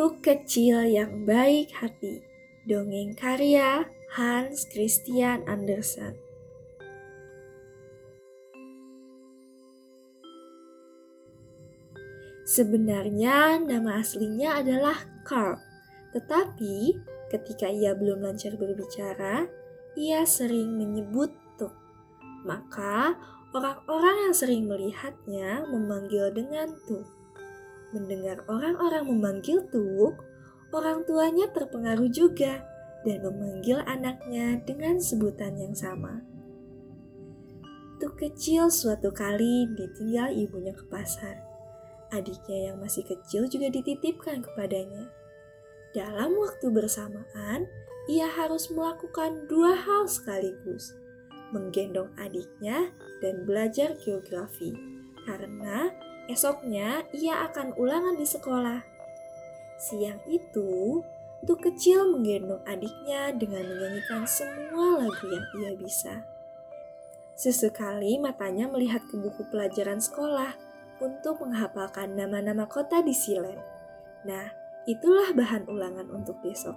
Tuk kecil yang baik hati. Dongeng karya Hans Christian Andersen. Sebenarnya nama aslinya adalah Carl, tetapi ketika ia belum lancar berbicara, ia sering menyebut Tuk. Maka orang-orang yang sering melihatnya memanggil dengan Tuk. Mendengar orang-orang memanggil Tuk, orang tuanya terpengaruh juga dan memanggil anaknya dengan sebutan yang sama. Tuk kecil suatu kali ditinggal ibunya ke pasar adiknya yang masih kecil juga dititipkan kepadanya. Dalam waktu bersamaan, ia harus melakukan dua hal sekaligus: menggendong adiknya dan belajar geografi, karena esoknya ia akan ulangan di sekolah. Siang itu, Tuk kecil menggendong adiknya dengan menyanyikan semua lagu yang ia bisa. Sesekali matanya melihat ke buku pelajaran sekolah untuk menghafalkan nama-nama kota di Silen. Nah, itulah bahan ulangan untuk besok.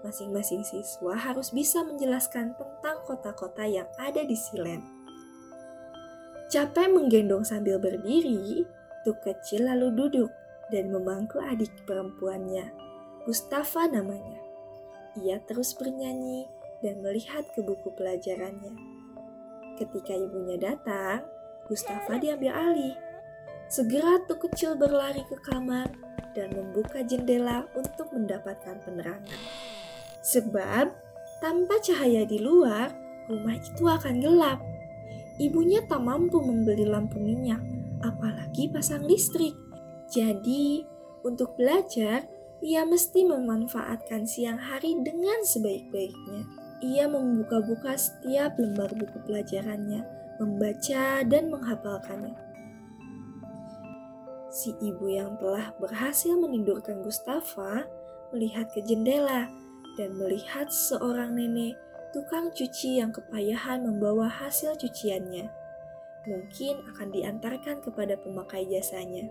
Masing-masing siswa harus bisa menjelaskan tentang kota-kota yang ada di Silen. Capek menggendong sambil berdiri, Tuk kecil lalu duduk dan memangku adik perempuannya, Gustafa namanya. Ia terus bernyanyi dan melihat ke buku pelajarannya. Ketika ibunya datang, Gustafa diambil alih Segera Tuk kecil berlari ke kamar dan membuka jendela untuk mendapatkan penerangan. Sebab tanpa cahaya di luar, rumah itu akan gelap. Ibunya tak mampu membeli lampu minyak, apalagi pasang listrik. Jadi, untuk belajar, ia mesti memanfaatkan siang hari dengan sebaik-baiknya. Ia membuka-buka setiap lembar buku pelajarannya, membaca dan menghafalkannya si ibu yang telah berhasil menidurkan Gustafa melihat ke jendela dan melihat seorang nenek tukang cuci yang kepayahan membawa hasil cuciannya. Mungkin akan diantarkan kepada pemakai jasanya.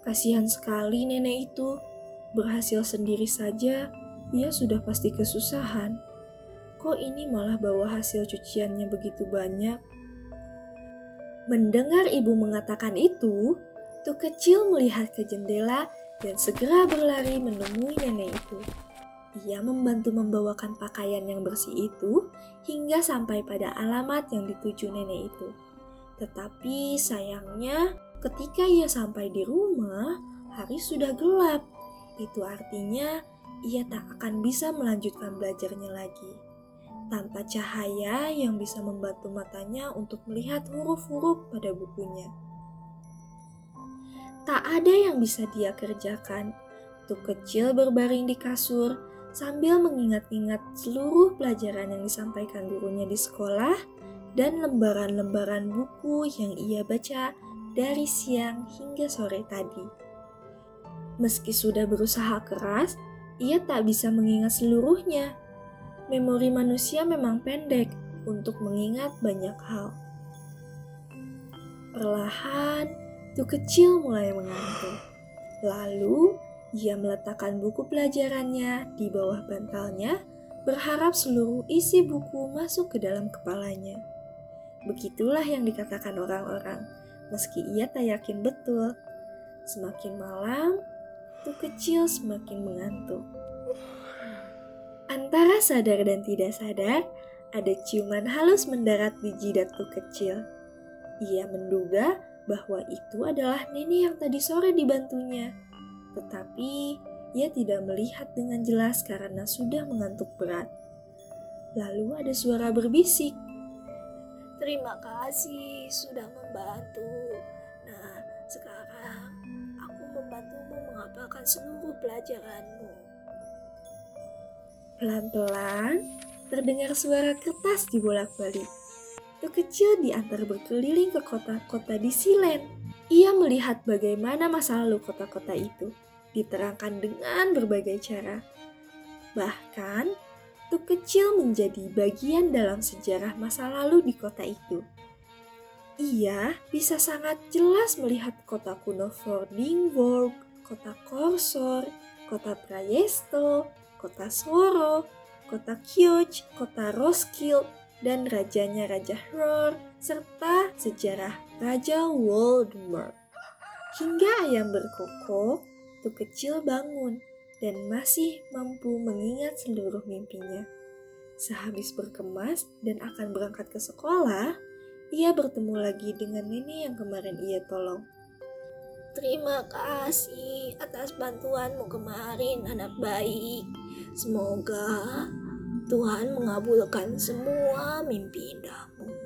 Kasihan sekali nenek itu, berhasil sendiri saja, ia sudah pasti kesusahan. Kok ini malah bawa hasil cuciannya begitu banyak? Mendengar ibu mengatakan itu, Tuk kecil melihat ke jendela dan segera berlari menemui nenek itu. Ia membantu membawakan pakaian yang bersih itu hingga sampai pada alamat yang dituju nenek itu. Tetapi sayangnya, ketika ia sampai di rumah, hari sudah gelap. Itu artinya ia tak akan bisa melanjutkan belajarnya lagi. Tanpa cahaya yang bisa membantu matanya untuk melihat huruf-huruf pada bukunya. Tak ada yang bisa dia kerjakan. Tuk kecil berbaring di kasur sambil mengingat-ingat seluruh pelajaran yang disampaikan gurunya di sekolah dan lembaran-lembaran buku yang ia baca dari siang hingga sore tadi. Meski sudah berusaha keras, ia tak bisa mengingat seluruhnya. Memori manusia memang pendek untuk mengingat banyak hal. Perlahan, Tuk kecil mulai mengantuk. Lalu, ia meletakkan buku pelajarannya di bawah bantalnya, berharap seluruh isi buku masuk ke dalam kepalanya. Begitulah yang dikatakan orang-orang, meski ia tak yakin betul. Semakin malam, Tuk kecil semakin mengantuk. Antara sadar dan tidak sadar, ada ciuman halus mendarat di jidat kecil. Ia menduga bahwa itu adalah nenek yang tadi sore dibantunya. Tetapi ia tidak melihat dengan jelas karena sudah mengantuk berat. Lalu ada suara berbisik. Terima kasih sudah membantu. Nah, sekarang aku membantumu menghafalkan seluruh pelajaranmu. Pelan-pelan terdengar suara kertas dibolak-balik. Tuk kecil diantar berkeliling ke kota-kota di Silen. Ia melihat bagaimana masa lalu kota-kota itu diterangkan dengan berbagai cara. Bahkan, Tuk kecil menjadi bagian dalam sejarah masa lalu di kota itu. Ia bisa sangat jelas melihat kota kuno Vordingborg, kota Korsor, kota Prayesto, kota Soro, kota Kyoj, kota Roskilde, dan rajanya Raja Hror, serta sejarah Raja Voldemort. Hingga ayam berkokok, tu kecil bangun dan masih mampu mengingat seluruh mimpinya. Sehabis berkemas dan akan berangkat ke sekolah, ia bertemu lagi dengan nenek yang kemarin ia tolong. Terima kasih atas bantuanmu kemarin, anak baik. Semoga Tuhan mengabulkan semua mimpi indahmu.